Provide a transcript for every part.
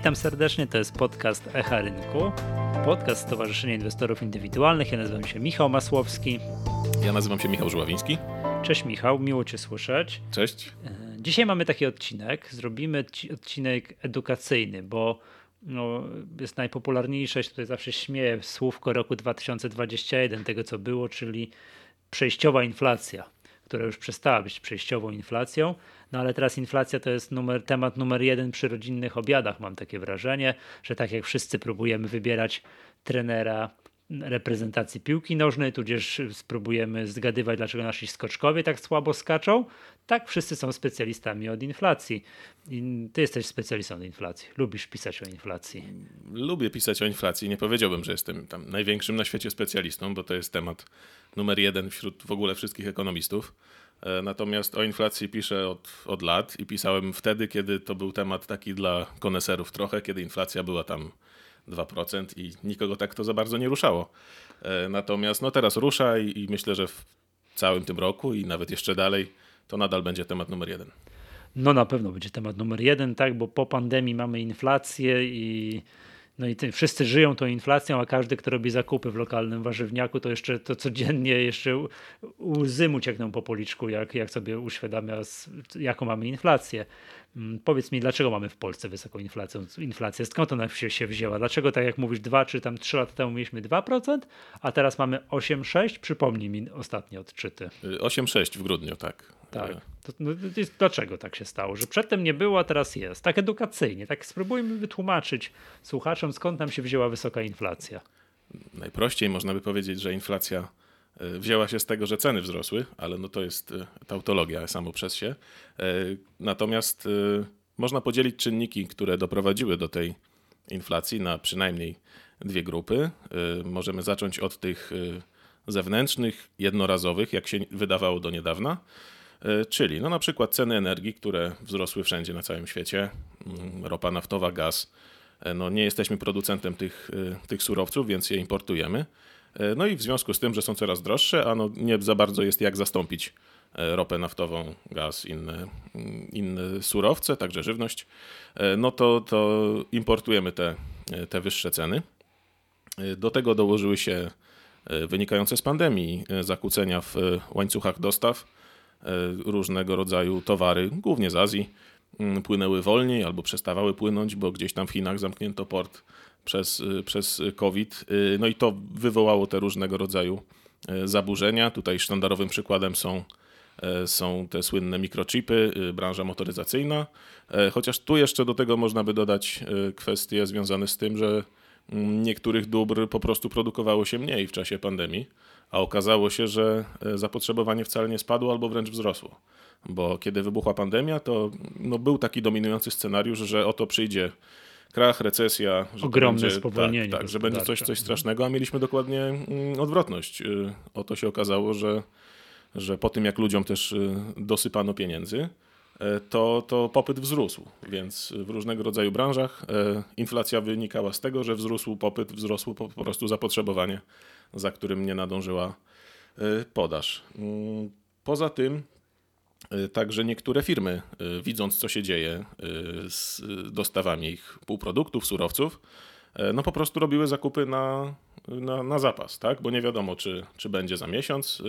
Witam serdecznie, to jest podcast Echa Rynku, podcast Stowarzyszenia Inwestorów Indywidualnych. Ja nazywam się Michał Masłowski. Ja nazywam się Michał Żuławiński. Cześć Michał, miło Cię słyszeć. Cześć. E, dzisiaj mamy taki odcinek, zrobimy odcinek edukacyjny, bo no, jest najpopularniejsze, tutaj zawsze śmieję, słówko roku 2021, tego co było, czyli przejściowa inflacja, która już przestała być przejściową inflacją, no ale teraz inflacja to jest numer, temat numer jeden przy rodzinnych obiadach, mam takie wrażenie, że tak jak wszyscy próbujemy wybierać trenera reprezentacji piłki nożnej, tudzież spróbujemy zgadywać, dlaczego nasi skoczkowie tak słabo skaczą, tak wszyscy są specjalistami od inflacji. Ty jesteś specjalistą od inflacji. Lubisz pisać o inflacji. Lubię pisać o inflacji. Nie powiedziałbym, że jestem tam największym na świecie specjalistą, bo to jest temat numer jeden wśród w ogóle wszystkich ekonomistów. E, natomiast o inflacji piszę od, od lat i pisałem wtedy, kiedy to był temat taki dla koneserów trochę, kiedy inflacja była tam 2% i nikogo tak to za bardzo nie ruszało. E, natomiast no teraz rusza i, i myślę, że w całym tym roku i nawet jeszcze dalej to nadal będzie temat numer jeden. No na pewno będzie temat numer jeden, tak, bo po pandemii mamy inflację i no i ty, wszyscy żyją tą inflacją, a każdy, kto robi zakupy w lokalnym warzywniaku, to jeszcze to codziennie jeszcze łzy mu ciekną po policzku, jak, jak sobie uświadamia, jaką mamy inflację. Mm, powiedz mi, dlaczego mamy w Polsce wysoką inflację? inflację? Skąd ona się, się wzięła? Dlaczego, tak jak mówisz, 2 czy tam 3 lata temu mieliśmy 2%, a teraz mamy 8,6%? Przypomnij mi ostatnie odczyty. 8,6 w grudniu, tak. Tak. To, no, to jest, dlaczego tak się stało? Że przedtem nie było, a teraz jest. Tak edukacyjnie. Tak spróbujmy wytłumaczyć słuchaczom, skąd nam się wzięła wysoka inflacja. Najprościej można by powiedzieć, że inflacja wzięła się z tego, że ceny wzrosły, ale no to jest e, tautologia samo przez się. E, natomiast można podzielić czynniki, które doprowadziły do tej inflacji na przynajmniej dwie grupy. Możemy zacząć od tych zewnętrznych, jednorazowych, jak się wydawało do niedawna, E, czyli no na przykład ceny energii, które wzrosły wszędzie na całym świecie, mm, ropa naftowa, gaz. E, no nie jesteśmy producentem tych, e, tych surowców, więc je importujemy. No i w związku z tym, że są coraz droższe, a no nie za bardzo jest jak zastąpić ropę naftową, gaz, inne, mm, inne surowce, także żywność, no to, to importujemy te, te wyższe ceny. Do tego dołożyły się wynikające z pandemii zakłócenia w łańcuchach dostaw E, różnego rodzaju towary, głównie z Azji, mm, płynęły wolniej albo przestawały płynąć, bo gdzieś tam w Chinach zamknięto port przez, e, przez COVID. E, no i to wywołało te różnego rodzaju zaburzenia. Tutaj sztandarowym przykładem są, są te słynne mikrochipy, branża motoryzacyjna. Chociaż tu jeszcze do tego można by dodać kwestie związane z tym, że mm, niektórych dóbr po prostu produkowało się mniej w czasie pandemii a okazało się, że e, zapotrzebowanie wcale nie spadło albo wręcz wzrosło. Bo kiedy wybuchła pandemia, to no, był taki dominujący scenariusz, że oto przyjdzie krach, recesja. Że Ogromne będzie, spowolnienie. Tak, tak że będzie coś, coś strasznego, a mieliśmy dokładnie mm, odwrotność. Y, oto się okazało, że, że po tym jak ludziom też y, dosypano pieniędzy, e, to, to popyt wzrósł. Więc w różnego rodzaju branżach e, inflacja wynikała z tego, że wzrósł popyt, wzrosło po prostu zapotrzebowanie za którym nie nadążyła y, podaż. Mm, poza tym, y, także niektóre firmy, y, widząc co się dzieje z dostawami ich półproduktów, surowców, no po prostu robiły zakupy na, na, na zapas, tak? bo nie wiadomo, czy, czy będzie za miesiąc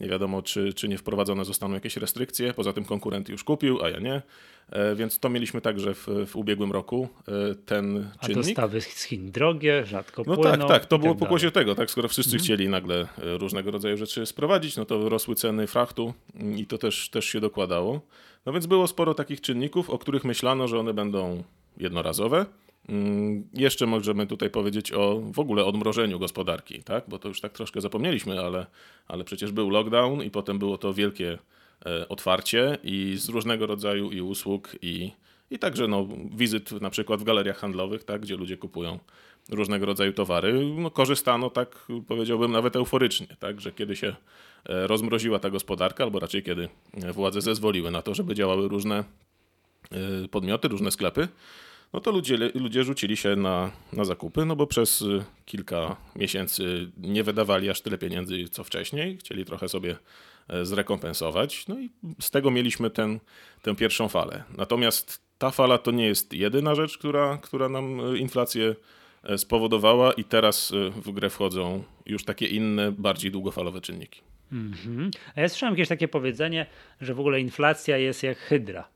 nie wiadomo, czy, czy nie wprowadzone zostaną jakieś restrykcje. Poza tym konkurent już kupił, a ja nie. E, więc to mieliśmy także w, w ubiegłym roku. E, ten a czynnik. dostawy z Chin drogie, rzadko no płyną. No tak, tak. To było tak pokłosie tego. Tak, skoro wszyscy mhm. chcieli nagle e, różnego rodzaju rzeczy sprowadzić, no to rosły ceny frachtu i to też, też się dokładało. No więc było sporo takich czynników, o których myślano, że one będą jednorazowe jeszcze możemy tutaj powiedzieć o w ogóle odmrożeniu gospodarki, tak? bo to już tak troszkę zapomnieliśmy, ale, ale przecież był lockdown i potem było to wielkie e, otwarcie i z różnego rodzaju i usług i, i także no, wizyt na przykład w galeriach handlowych, tak? gdzie ludzie kupują różnego rodzaju towary, no, korzystano tak powiedziałbym nawet euforycznie, tak? że kiedy się e, rozmroziła ta gospodarka, albo raczej kiedy władze zezwoliły na to, żeby działały różne e, podmioty, różne sklepy, no to ludzie, ludzie rzucili się na, na zakupy, no bo przez y, kilka miesięcy nie wydawali aż tyle pieniędzy co wcześniej, chcieli trochę sobie e, zrekompensować, no i z tego mieliśmy ten, tę pierwszą falę. Natomiast ta fala to nie jest jedyna rzecz, która, która nam inflację spowodowała i teraz w grę wchodzą już takie inne, bardziej długofalowe czynniki. Mm -hmm. A ja słyszałem jakieś takie powiedzenie, że w ogóle inflacja jest jak hydra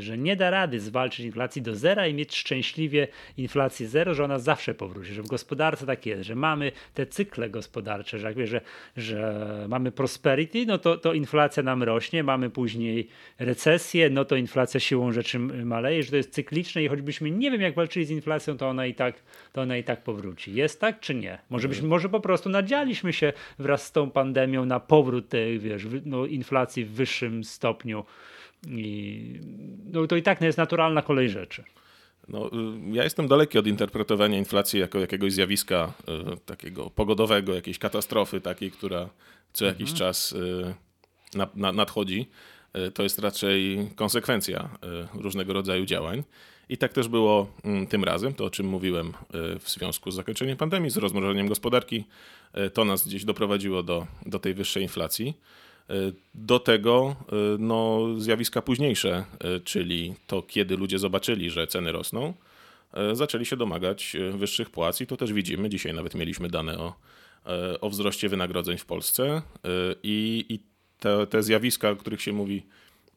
że nie da rady zwalczyć inflacji do zera i mieć szczęśliwie inflację zero, że ona zawsze powróci, że w gospodarce tak jest, że mamy te cykle gospodarcze, że jak wie, że, że mamy prosperity, no to, to inflacja nam rośnie, mamy później recesję, no to inflacja siłą rzeczy maleje, że to jest cykliczne i choćbyśmy nie wiem jak walczyli z inflacją, to ona i tak, to ona i tak powróci. Jest tak czy nie? Może, byśmy, może po prostu nadzialiśmy się wraz z tą pandemią na powrót tej wiesz, no, inflacji w wyższym stopniu i no, to i tak nie jest naturalna kolej rzeczy. No, y, ja jestem daleki od interpretowania inflacji jako jakiegoś zjawiska y, takiego pogodowego, jakiejś katastrofy takiej, która co jakiś mhm. czas y, na, na, nadchodzi. Y, to jest raczej konsekwencja y, różnego rodzaju działań. I tak też było mm, tym razem, to o czym mówiłem y, w związku z zakończeniem pandemii, z rozmrożeniem gospodarki. To nas gdzieś doprowadziło do, do tej wyższej inflacji. Do tego no, zjawiska późniejsze, czyli to, kiedy ludzie zobaczyli, że ceny rosną, zaczęli się domagać wyższych płac i to też widzimy. Dzisiaj nawet mieliśmy dane o, o wzroście wynagrodzeń w Polsce i, i te, te zjawiska, o których się mówi,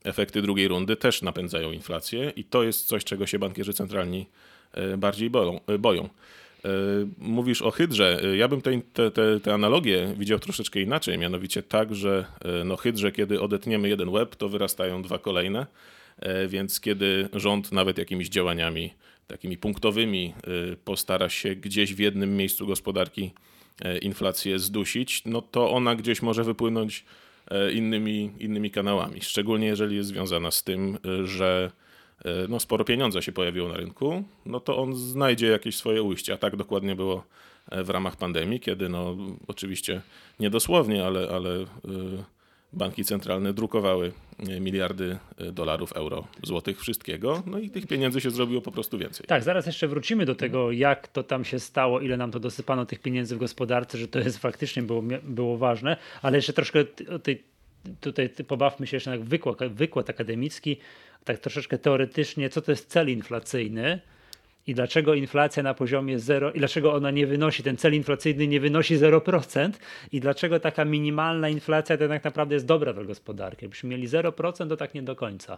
efekty drugiej rundy, też napędzają inflację i to jest coś, czego się bankierzy centralni bardziej boją. boją. E, mówisz o hydrze. E, ja bym te, te, te, analogie widział troszeczkę inaczej, mianowicie tak, że e, no hydrze, kiedy odetniemy jeden łeb, to wyrastają dwa kolejne, więc kiedy rząd nawet jakimiś działaniami takimi punktowymi postara się gdzieś w jednym miejscu gospodarki inflację zdusić, no to ona gdzieś może wypłynąć innymi, innymi kanałami. Szczególnie jeżeli jest związana z tym, że no, sporo pieniądza się pojawiło na rynku, no to on znajdzie jakieś swoje ujście. A tak dokładnie było e, w ramach pandemii, kiedy no, oczywiście niedosłownie, ale, ale e, banki centralne drukowały miliardy dolarów, euro, złotych, wszystkiego, no i tych pieniędzy się zrobiło po prostu więcej. Tak, zaraz jeszcze wrócimy do tego, jak to tam się stało, ile nam to dosypano tych pieniędzy w gospodarce, że to jest faktycznie było, było ważne, ale jeszcze troszkę tej, tutaj pobawmy się jeszcze na wykład, wykład akademicki, tak troszeczkę teoretycznie, co to jest cel inflacyjny i dlaczego inflacja na poziomie 0 i dlaczego ona nie wynosi, ten cel inflacyjny nie wynosi 0% i dlaczego taka minimalna inflacja to tak naprawdę jest dobra dla gospodarki. Jakbyśmy mieli 0%, to tak nie do końca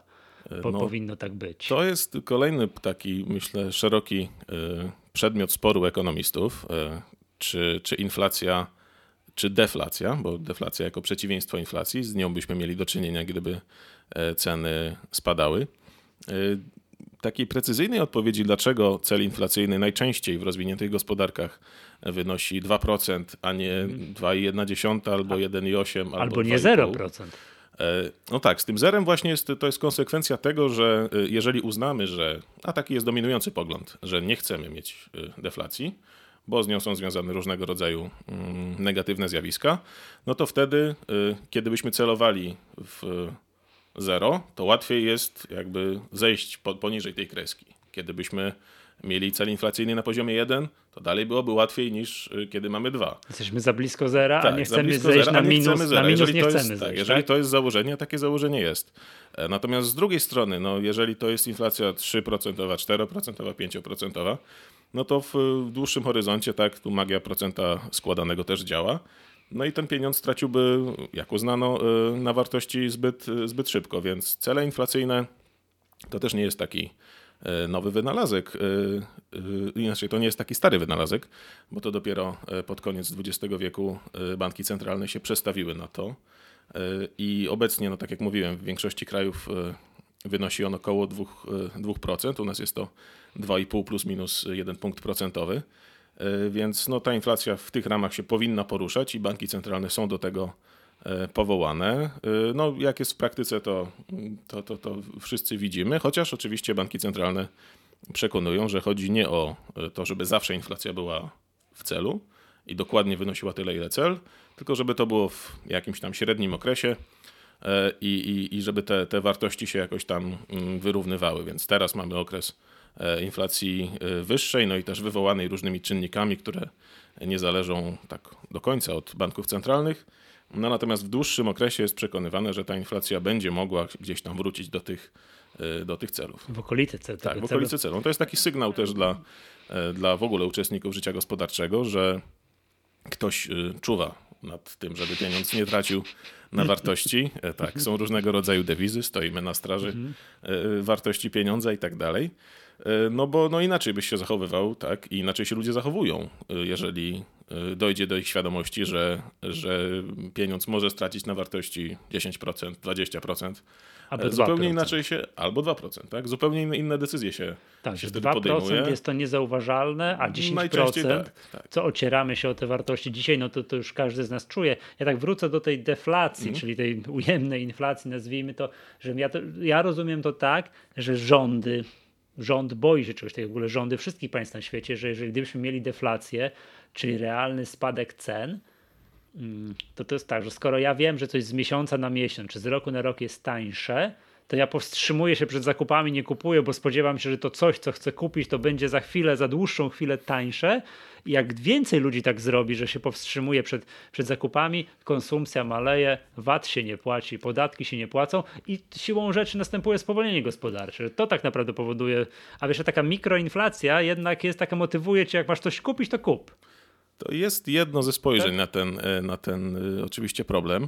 po, no, powinno tak być. To jest kolejny taki, myślę, szeroki y, przedmiot sporu ekonomistów, y, czy, czy inflacja czy deflacja, bo deflacja jako przeciwieństwo inflacji, z nią byśmy mieli do czynienia, gdyby e, ceny spadały. E, takiej precyzyjnej odpowiedzi, dlaczego cel inflacyjny najczęściej w rozwiniętych gospodarkach wynosi 2%, a nie 2,1 albo 1,8 albo, albo nie 0%. E, no tak, z tym zerem właśnie jest, to jest konsekwencja tego, że jeżeli uznamy, że, a taki jest dominujący pogląd, że nie chcemy mieć deflacji, bo z nią są związane różnego rodzaju mm, negatywne zjawiska, no to wtedy, kiedy byśmy celowali w zero, to łatwiej jest jakby zejść poniżej tej kreski. Kiedy byśmy mieli cel inflacyjny na poziomie 1, to dalej byłoby łatwiej niż y, kiedy mamy 2. Jesteśmy za blisko zera, tak, a nie chcemy zejść zera, na minus, na minus jeżeli nie chcemy jest, zejść. Tak, jeżeli tak? to jest założenie, takie założenie jest. E, natomiast z drugiej strony, no, jeżeli to jest inflacja 3%, 4%, 5%, no to w dłuższym horyzoncie, tak, tu magia procenta składanego też działa. No i ten pieniądz straciłby, jak uznano, y, na wartości zbyt, zbyt szybko, więc cele inflacyjne to też nie jest taki y, nowy wynalazek. Y, inaczej, to nie jest taki stary wynalazek, bo to dopiero pod koniec XX wieku banki centralne się przestawiły na to. I obecnie, no tak jak mówiłem, w większości krajów wynosi on około 2%. 2%. U nas jest to 2,5 plus minus 1 punkt procentowy. E, więc no, ta inflacja w tych ramach się powinna poruszać i banki centralne są do tego e, powołane. E, no, jak jest w praktyce, to, to, to, to wszyscy widzimy, chociaż oczywiście banki centralne przekonują, że chodzi nie o to, żeby zawsze inflacja była w celu i dokładnie wynosiła tyle, ile cel, tylko żeby to było w jakimś tam średnim okresie i, i, i żeby te, te wartości się jakoś tam mm, wyrównywały. Więc teraz mamy okres inflacji e, wyższej, no i też wywołanej różnymi czynnikami, które nie zależą tak do końca od banków centralnych. No natomiast w dłuższym okresie jest przekonywane, że ta inflacja będzie mogła gdzieś tam wrócić do tych, e, do tych celów. W okolicy celu. Tak, w okolicy celu. To jest taki sygnał też dla, e, dla w ogóle uczestników życia gospodarczego, że ktoś czuwa nad tym, żeby pieniądz nie tracił na wartości. Tak, są różnego rodzaju dewizy, stoimy na straży mhm. wartości pieniądza i tak dalej. E, no bo no inaczej byś się zachowywał, tak? I inaczej się ludzie zachowują, e, jeżeli e, dojdzie do ich świadomości, że, że pieniądz może stracić na wartości 10%, 20%. Albo zupełnie 2%. inaczej się, albo 2%, tak? Zupełnie inne decyzje się, tak, się wtedy 2% podejmuje. jest to niezauważalne, a 10%, tak, tak. co ocieramy się o te wartości dzisiaj, no to, to już każdy z nas czuje. Ja tak wrócę do tej deflacji, mm. czyli tej ujemnej inflacji, nazwijmy to, że ja, to, ja rozumiem to tak, że rządy, rząd boi się czegoś takiego, w ogóle rządy wszystkich państw na świecie, że jeżeli gdybyśmy mieli deflację, czyli realny spadek cen, mm, to to jest tak, że skoro ja wiem, że coś z miesiąca na miesiąc, czy z roku na rok jest tańsze, to ja powstrzymuję się przed zakupami, nie kupuję, bo spodziewam się, że to coś, co chcę kupić, to będzie za chwilę, za dłuższą chwilę tańsze. I jak więcej ludzi tak zrobi, że się powstrzymuje przed, przed zakupami, konsumpcja maleje, VAT się nie płaci, podatki się nie płacą i siłą rzeczy następuje spowolnienie gospodarcze. To tak naprawdę powoduje, a wiesz, taka mikroinflacja jednak jest taka, motywuje cię, jak masz coś kupić, to kup. To jest jedno ze spojrzeń tak? na ten, e, na ten e, oczywiście problem.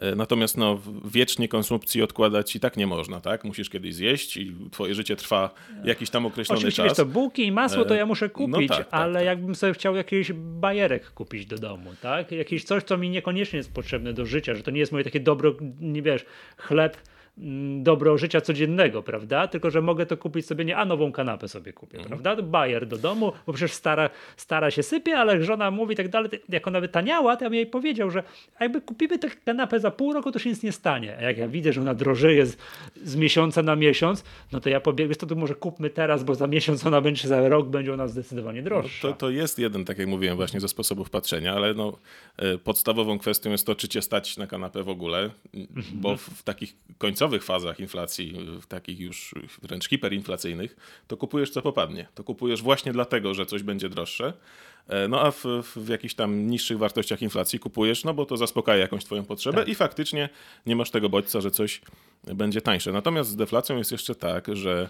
E, natomiast no, wiecznie konsumpcji odkładać i tak nie można, tak? Musisz kiedyś zjeść i twoje życie trwa jakiś tam określony Oczywiście, czas. Oczywiście, to bułki i masło to ja muszę no kupić, no tak, tak, ale tak. jakbym sobie chciał jakiś bajerek kupić do domu, tak? Jakieś coś, co mi niekoniecznie jest potrzebne do życia, że to nie jest moje takie dobro, nie wiesz, chleb dobro życia codziennego, prawda? Tylko, że mogę to kupić sobie, nie, a nową kanapę sobie kupię, mhm. prawda? Bajer do domu, bo przecież stara, stara się sypie, ale żona mówi tak dalej, jak ona by taniała, to ja bym jej powiedział, że jakby kupimy tę kanapę za pół roku, to się nic nie stanie. A jak ja widzę, że ona drożeje z, z miesiąca na miesiąc, no to ja pobiegłem, to, to może kupmy teraz, bo za miesiąc ona będzie, za rok będzie ona zdecydowanie droższa. No to, to jest jeden, tak jak mówiłem, właśnie ze sposobów patrzenia, ale no, e, podstawową kwestią jest to, czy cię stać na kanapę w ogóle, mhm. bo w, w takich końcowych końcowych fazach inflacji, takich już wręcz hiperinflacyjnych, to kupujesz co popadnie. To kupujesz właśnie dlatego, że coś będzie droższe. E, no a w, w jakichś tam niższych wartościach inflacji kupujesz, no bo to zaspokaja jakąś twoją potrzebę tak. i faktycznie nie masz tego bodźca, że coś będzie tańsze. Natomiast z deflacją jest jeszcze tak, że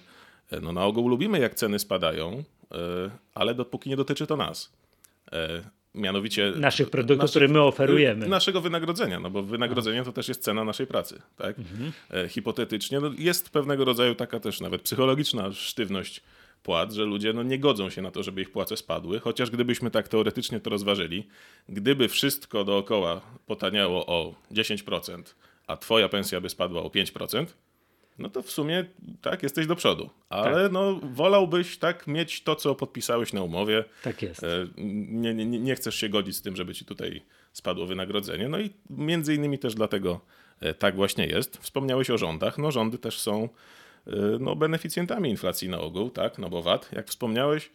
e, no na ogół lubimy jak ceny spadają, e, ale dopóki nie dotyczy to nas. Mianowicie naszych produktów, które my oferujemy. Naszego wynagrodzenia, no bo wynagrodzenie to też jest cena naszej pracy. Tak? Mhm. E, hipotetycznie no jest pewnego rodzaju taka też nawet psychologiczna sztywność płac, że ludzie no, nie godzą się na to, żeby ich płace spadły, chociaż gdybyśmy tak teoretycznie to rozważyli, gdyby wszystko dookoła potaniało o 10%, a twoja pensja by spadła o 5%, no to w sumie tak, jesteś do przodu. Ale tak. no, wolałbyś tak mieć to, co podpisałeś na umowie. Tak jest. E, nie, nie, nie chcesz się godzić z tym, żeby ci tutaj spadło wynagrodzenie. No i między innymi też dlatego e, tak właśnie jest. Wspomniałeś o rządach. No rządy też są e, no, beneficjentami inflacji na ogół, tak? No bo VAT, jak wspomniałeś,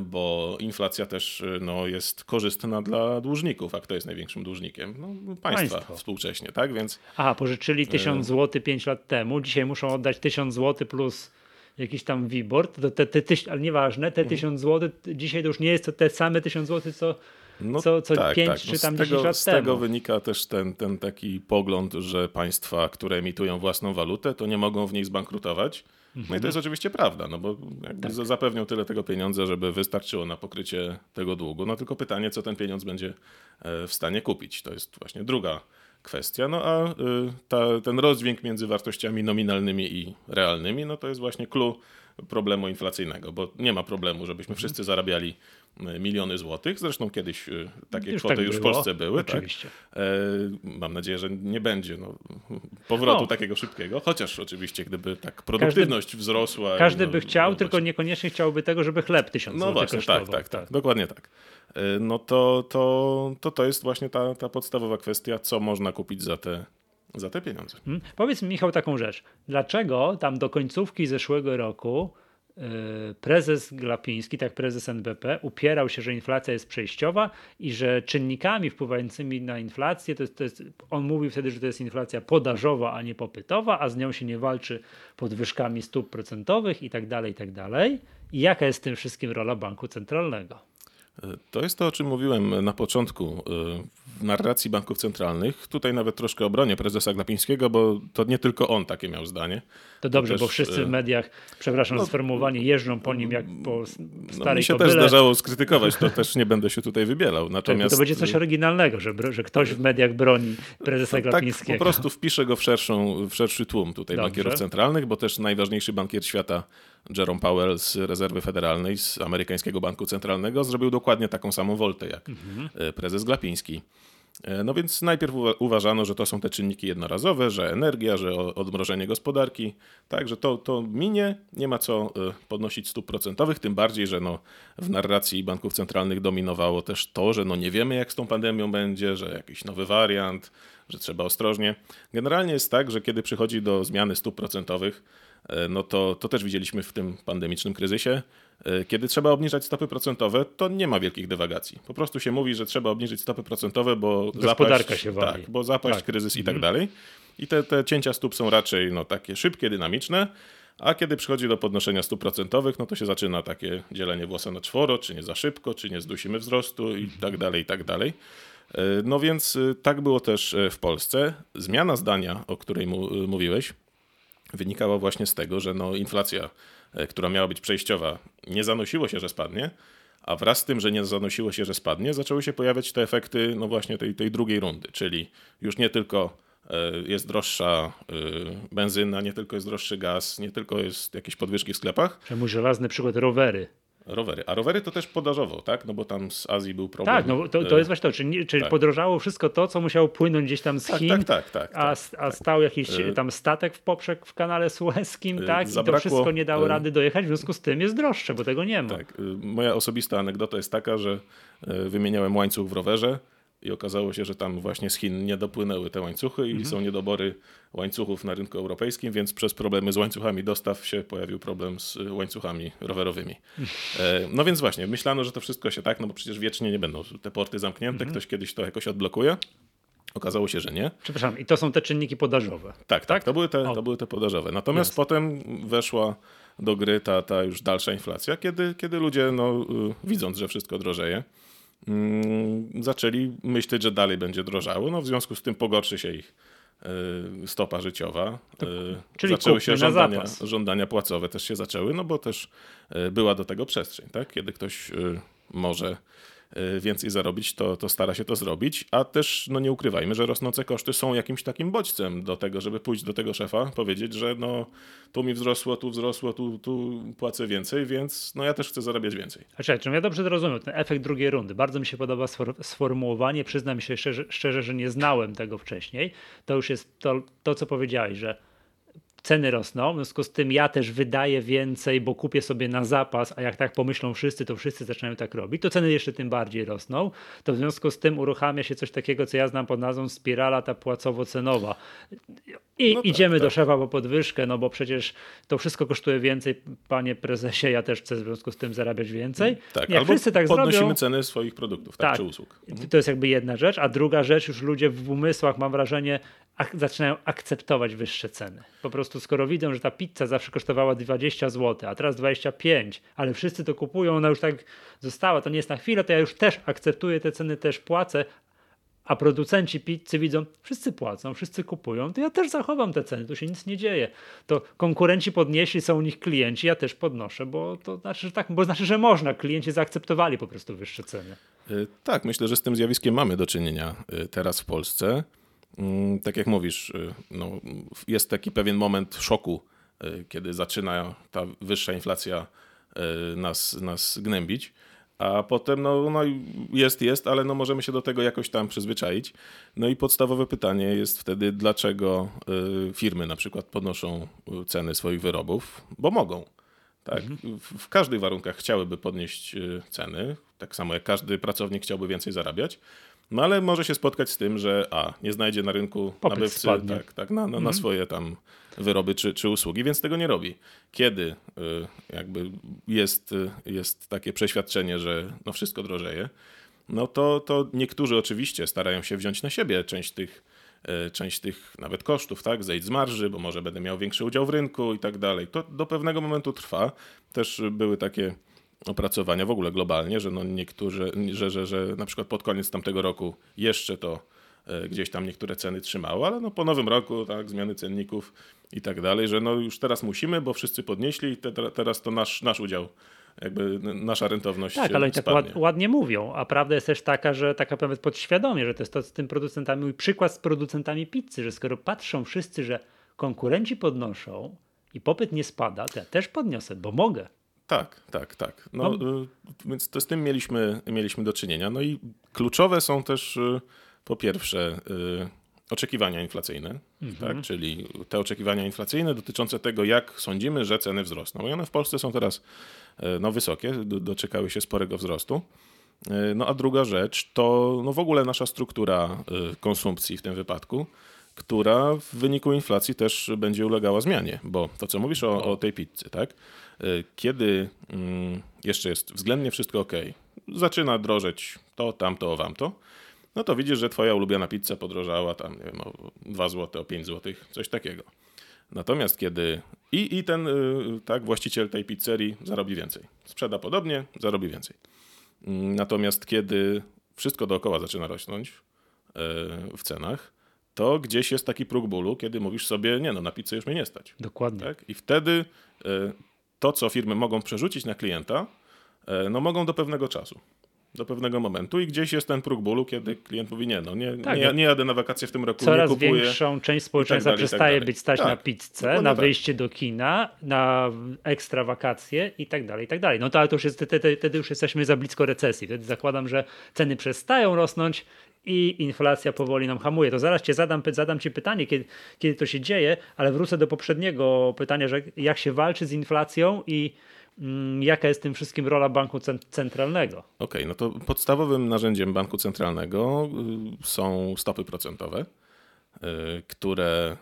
bo inflacja też e, no, jest korzystna dla dłużników. A kto jest największym dłużnikiem? No, państwa Państwo. współcześnie, tak? Więc... Aha, pożyczyli 1000 zł 5 lat temu, dzisiaj muszą oddać 1000 zł plus jakiś tam WIBOR, to te, te, te, ale nieważne, te 1000 zł dzisiaj to już nie jest to te same 1000 zł, co, no, co, co tak, 5 tak. No czy tam 10 tego, lat z temu. Z tego wynika też ten, ten taki pogląd, że państwa, które emitują własną walutę, to nie mogą w niej zbankrutować no i to jest oczywiście prawda, no bo tak. zapewnią tyle tego pieniądza, żeby wystarczyło na pokrycie tego długu. No tylko pytanie, co ten pieniądz będzie e, w stanie kupić. To jest właśnie druga kwestia. No a y, ta, ten rozdźwięk między wartościami nominalnymi i realnymi, no to jest właśnie clue problemu inflacyjnego, bo nie ma problemu, żebyśmy mhm. wszyscy zarabiali e, miliony złotych. Zresztą kiedyś e, takie już kwoty tak już w Polsce były. Tak? Oczywiście. Tak? mam nadzieję, że nie będzie no, powrotu takiego szybkiego, chociaż oczywiście gdyby tak produktywność każdy, wzrosła. Każdy no, by chciał, no, tylko niekoniecznie chciałby tego, żeby chleb tysiąc No właśnie, tak, tak, tak, dokładnie tak. No to, to, to, to jest właśnie ta, ta podstawowa kwestia, co można kupić za te za te pieniądze. Hmm. Powiedz mi, Michał, taką rzecz. Dlaczego tam do końcówki zeszłego roku yy, prezes Glapiński, tak prezes NBP, upierał się, że inflacja jest przejściowa i że czynnikami wpływającymi na inflację, to jest, to jest, on mówił wtedy, że to jest inflacja podażowa, a nie popytowa, a z nią się nie walczy podwyżkami stóp procentowych i tak dalej, i tak. I jaka jest w tym wszystkim rola banku centralnego? To jest to, o czym mówiłem na początku w narracji banków centralnych. Tutaj nawet troszkę obronię prezesa Glapińskiego, bo to nie tylko on takie miał zdanie. To dobrze, to też, bo wszyscy w mediach, przepraszam no, za sformułowanie, jeżdżą po nim jak po starej no, mi się kobyle. też zdarzało skrytykować, to też nie będę się tutaj wybielał. Natomiast... Tak, to będzie coś oryginalnego, że, że ktoś w mediach broni prezesa tak, Glapińskiego. Tak, po prostu wpiszę go w, szerszą, w szerszy tłum tutaj dobrze. bankierów centralnych, bo też najważniejszy bankier świata Jerome Powell z Rezerwy Federalnej, z amerykańskiego banku centralnego, zrobił dokładnie taką samą woltę jak mhm. E, prezes Glapiński. E, no więc najpierw uważano, że to są te czynniki jednorazowe, że energia, że odmrożenie gospodarki, tak, że to, to minie, nie ma co e, podnosić stóp procentowych, tym bardziej, że no, w narracji banków centralnych dominowało też to, że no nie wiemy jak z tą pandemią będzie, że jakiś nowy wariant, że trzeba ostrożnie. Generalnie jest tak, że kiedy przychodzi do zmiany stóp procentowych, no to, to też widzieliśmy w tym pandemicznym kryzysie. E, kiedy trzeba obniżać stopy procentowe, to nie ma wielkich dywagacji. Po prostu się mówi, że trzeba obniżyć stopy procentowe, bo gospodarka zapaść, się wali. Tak, bo zapaść, tak. kryzys i tak mhm. dalej. I te, te cięcia stóp są raczej no, takie szybkie, dynamiczne. A kiedy przychodzi do podnoszenia stóp procentowych, no to się zaczyna takie dzielenie włosa na czworo, czy nie za szybko, czy nie zdusimy wzrostu i tak dalej, i tak dalej. E, no więc tak było też w Polsce. Zmiana zdania, o której mówiłeś, wynikała właśnie z tego, że no inflacja, e, która miała być przejściowa, nie zanosiło się, że spadnie, a wraz z tym, że nie zanosiło się, że spadnie, zaczęły się pojawiać te efekty no właśnie tej, tej drugiej rundy, czyli już nie tylko e, jest droższa e, benzyna, nie tylko jest droższy gaz, nie tylko jest jakieś podwyżki w sklepach. Czemu żelazny przykład rowery. Rowery. A rowery to też podażowo, tak? No bo tam z Azji był problem. Tak, no to, to jest właśnie to. Czyli, czyli tak. podrożało wszystko to, co musiało płynąć gdzieś tam z tak, Chin, tak, tak, tak, a, tak, a stał jakiś y- tam statek w poprzek w kanale Suezkim, y- tak? Zabrakło, I to wszystko nie dało rady dojechać, w związku z tym jest droższe, bo tego nie ma. Tak. Moja osobista anegdota jest taka, że wymieniałem łańcuch w rowerze i okazało się, że tam właśnie z Chin nie dopłynęły te łańcuchy i mhm. są niedobory łańcuchów na rynku europejskim, więc przez problemy z łańcuchami dostaw się pojawił problem z łańcuchami rowerowymi. E, no więc właśnie, myślano, że to wszystko się tak, no bo przecież wiecznie nie będą te porty zamknięte, mhm. ktoś kiedyś to jakoś odblokuje. Okazało się, że nie. Przepraszam, i to są te czynniki podażowe. Tak, tak, tak? To, były te, to były te podażowe. Natomiast Jest. potem weszła do gry ta, ta już dalsza inflacja, kiedy, kiedy ludzie, no, y, widząc, że wszystko drożeje, zaczęli myśleć, że dalej będzie drożało. No, w związku z tym pogorszy się ich y, stopa życiowa. To, y, czyli zaczęły się żądania, żądania płacowe też się zaczęły, no bo też y, była do tego przestrzeń, tak? Kiedy ktoś może więcej zarobić, to, to stara się to zrobić, a też no nie ukrywajmy, że rosnące koszty są jakimś takim bodźcem do tego, żeby pójść do tego szefa, powiedzieć, że no tu mi wzrosło, tu wzrosło, tu, tu płacę więcej, więc no ja też chcę zarabiać więcej. A czekaj, czy ja dobrze rozumiem, ten efekt drugiej rundy, bardzo mi się podoba sformułowanie, przyznam się szczerze, szczerze, że nie znałem tego wcześniej, to już jest to, to co powiedziałeś, że ceny rosną, w związku z tym ja też wydaję więcej, bo kupię sobie na zapas, a jak tak pomyślą wszyscy, to wszyscy zaczynają tak robić, to ceny jeszcze tym bardziej rosną, to w związku z tym uruchamia się coś takiego, co ja znam pod nazwą spirala ta płacowo-cenowa. I no tak, idziemy tak. do szefa po podwyżkę, no bo przecież to wszystko kosztuje więcej, panie prezesie, ja też chcę w związku z tym zarabiać więcej. Tak, jak albo wszyscy tak podnosimy zrobią, ceny swoich produktów, tak, tak, czy usług. To jest jakby jedna rzecz, a druga rzecz, już ludzie w umysłach, mam wrażenie, ak zaczynają akceptować wyższe ceny. Po prostu skoro widzą, że ta pizza zawsze kosztowała 20 zł, a teraz 25, ale wszyscy to kupują, ona już tak została, to nie jest na chwilę, to ja już też akceptuję te ceny, też płacę, a producenci pizzy widzą, wszyscy płacą, wszyscy kupują, to ja też zachowam te ceny, tu się nic nie dzieje. To konkurenci podnieśli, są u nich klienci, ja też podnoszę, bo to znaczy, że tak, bo znaczy, że można, klienci zaakceptowali po prostu wyższe ceny. Y, tak, myślę, że z tym zjawiskiem mamy do czynienia y, teraz w Polsce. Mm, tak jak mówisz, y, no, jest taki pewien moment szoku, y, kiedy zaczyna ta wyższa inflacja y, nas, nas gnębić. A potem no, no jest, jest, ale no możemy się do tego jakoś tam przyzwyczaić. No i podstawowe pytanie jest wtedy, dlaczego firmy na przykład podnoszą ceny swoich wyrobów, bo mogą. Tak, mhm. w, w każdych warunkach chciałyby podnieść ceny, tak samo jak każdy pracownik chciałby więcej zarabiać, no ale może się spotkać z tym, że a, nie znajdzie na rynku Popyt nabywcy tak, tak, na, na, mhm. na swoje tam wyroby czy, czy usługi, więc tego nie robi. Kiedy y, jakby jest, y, jest takie przeświadczenie, że no wszystko drożeje, no to, to niektórzy oczywiście starają się wziąć na siebie część tych, y, część tych nawet kosztów, tak, zejść z marży, bo może będę miał większy udział w rynku i tak dalej. To do pewnego momentu trwa. Też były takie opracowania w ogóle globalnie, że no niektórzy, że, że, że na przykład pod koniec tamtego roku jeszcze to e, gdzieś tam niektóre ceny trzymało, ale no po nowym roku, tak, zmiany cenników i tak dalej, że no już teraz musimy, bo wszyscy podnieśli i te, teraz to nasz, nasz udział jakby nasza rentowność Tak, ale i tak ład, ładnie mówią, a prawda jest też taka, że taka nawet podświadomie, że to jest to z tym producentami, mój przykład z producentami pizzy, że skoro patrzą wszyscy, że konkurenci podnoszą i popyt nie spada, to ja też podniosę, bo mogę. Tak, tak, tak. No, no. Y, więc to z tym mieliśmy, mieliśmy do czynienia. No i kluczowe są też y, po pierwsze y, oczekiwania inflacyjne, mhm. tak? czyli te oczekiwania inflacyjne dotyczące tego, jak sądzimy, że ceny wzrosną. I one w Polsce są teraz no, wysokie, doczekały się sporego wzrostu. No a druga rzecz to no, w ogóle nasza struktura konsumpcji w tym wypadku, która w wyniku inflacji też będzie ulegała zmianie, bo to, co mówisz o, o tej pizzy, tak? Kiedy mm, jeszcze jest względnie wszystko ok, zaczyna drożeć to, tamto, wamto, no to widzisz, że twoja ulubiona pizza podrożała tam, nie wiem, o 2 zł, o 5 zł, coś takiego. Natomiast kiedy i, i ten y, tak, właściciel tej pizzerii zarobi więcej, sprzeda podobnie, zarobi więcej. Natomiast kiedy wszystko dookoła zaczyna rosnąć y, w cenach, to gdzieś jest taki próg bólu, kiedy mówisz sobie, nie no, na pizzę już mnie nie stać. Dokładnie. Tak? I wtedy y, to, co firmy mogą przerzucić na klienta, no mogą do pewnego czasu do pewnego momentu i gdzieś jest ten próg bólu, kiedy klient mówi nie, no nie, tak, nie, nie jadę na wakacje w tym roku, Coraz nie kupuję. większą część społeczeństwa tak, tak przestaje tak być stać tak, na pizzę, na tak. wyjście do kina, na ekstra wakacje i tak dalej, i tak dalej. No to ale to już jest, wtedy już jesteśmy za blisko recesji. Wtedy zakładam, że ceny przestają rosnąć i inflacja powoli nam hamuje. To zaraz cię zadam, zadam ci pytanie, kiedy, kiedy to się dzieje, ale wrócę do poprzedniego pytania, że jak się walczy z inflacją i Mm, jaka jest tym wszystkim rola banku centralnego? Okej, okay, no to podstawowym narzędziem banku centralnego y, są stopy procentowe, y, które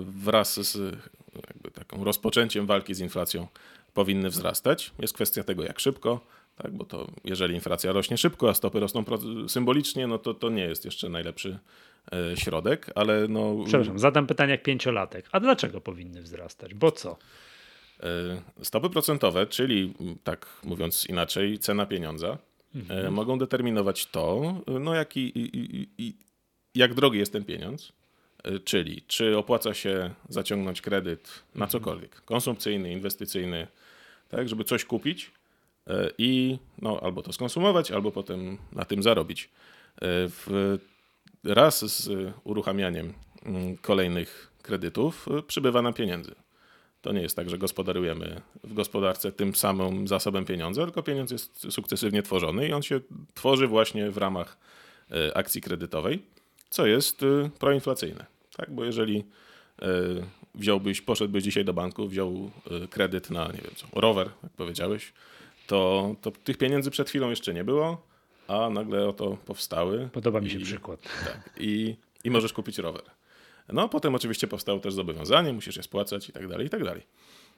wraz z jakby taką rozpoczęciem walki z inflacją powinny wzrastać. Jest kwestia tego, jak szybko, tak, bo to jeżeli inflacja rośnie szybko, a stopy rosną symbolicznie, no to to nie jest jeszcze najlepszy e, środek, ale no... Przepraszam, zadam pytanie jak pięciolatek. A dlaczego powinny wzrastać? Bo co? E, stopy procentowe, czyli tak mówiąc inaczej, cena pieniądza, e, mhm. mogą determinować to, no jak, i, i, i, jak drogi jest ten pieniądz, czyli czy opłaca się zaciągnąć kredyt na mhm. cokolwiek, konsumpcyjny, inwestycyjny, tak, żeby coś kupić i no, albo to skonsumować, albo potem na tym zarobić. W, raz z uruchamianiem mm, kolejnych kredytów przybywa nam pieniędzy. To nie jest tak, że gospodarujemy w gospodarce tym samym zasobem pieniądza, tylko pieniądz jest sukcesywnie tworzony i on się tworzy właśnie w ramach e, akcji kredytowej, co jest e, proinflacyjne. Tak? Bo jeżeli e, wziąłbyś, poszedłbyś dzisiaj do banku, wziął kredyt na, nie wiem co, rower, jak powiedziałeś, to, to tych pieniędzy przed chwilą jeszcze nie było, a nagle oto powstały. Podoba mi się i, przykład. Tak, i, I możesz kupić rower. No, potem oczywiście powstało też zobowiązanie, musisz je spłacać i tak dalej, i tak dalej.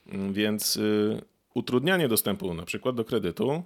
Mm, więc y, utrudnianie dostępu na przykład do kredytu, y,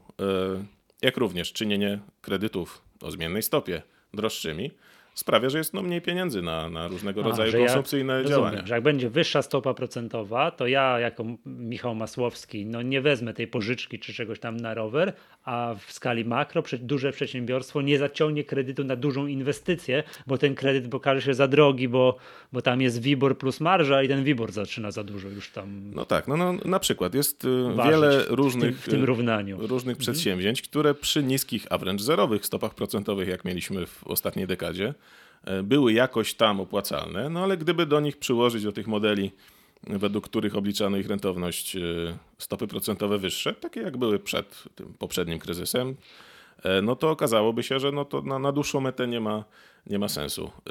jak również czynienie kredytów o zmiennej stopie droższymi, sprawia, że jest no, mniej pieniędzy na, na różnego rodzaju konsumpcyjne ja działania. Rozumiem, że jak będzie wyższa stopa procentowa, to ja jako Michał Masłowski no, nie wezmę tej pożyczki czy czegoś tam na rower, a w skali makro duże przedsiębiorstwo nie zaciągnie kredytu na dużą inwestycję, bo ten kredyt okaże się za drogi, bo, bo tam jest WIBOR plus marża i ten WIBOR zaczyna za dużo już tam. No tak, no, no na przykład jest y, wiele różnych, w tym, w tym równaniu. różnych mhm. przedsięwzięć, które przy niskich, a wręcz zerowych stopach procentowych, jak mieliśmy w ostatniej dekadzie, były jakoś tam opłacalne, no ale gdyby do nich przyłożyć do tych modeli według których obliczano ich rentowność e, stopy procentowe wyższe, takie jak były przed tym poprzednim kryzysem, e, no to okazałoby się, że no to na, na dłuższą metę nie ma, nie ma sensu. E,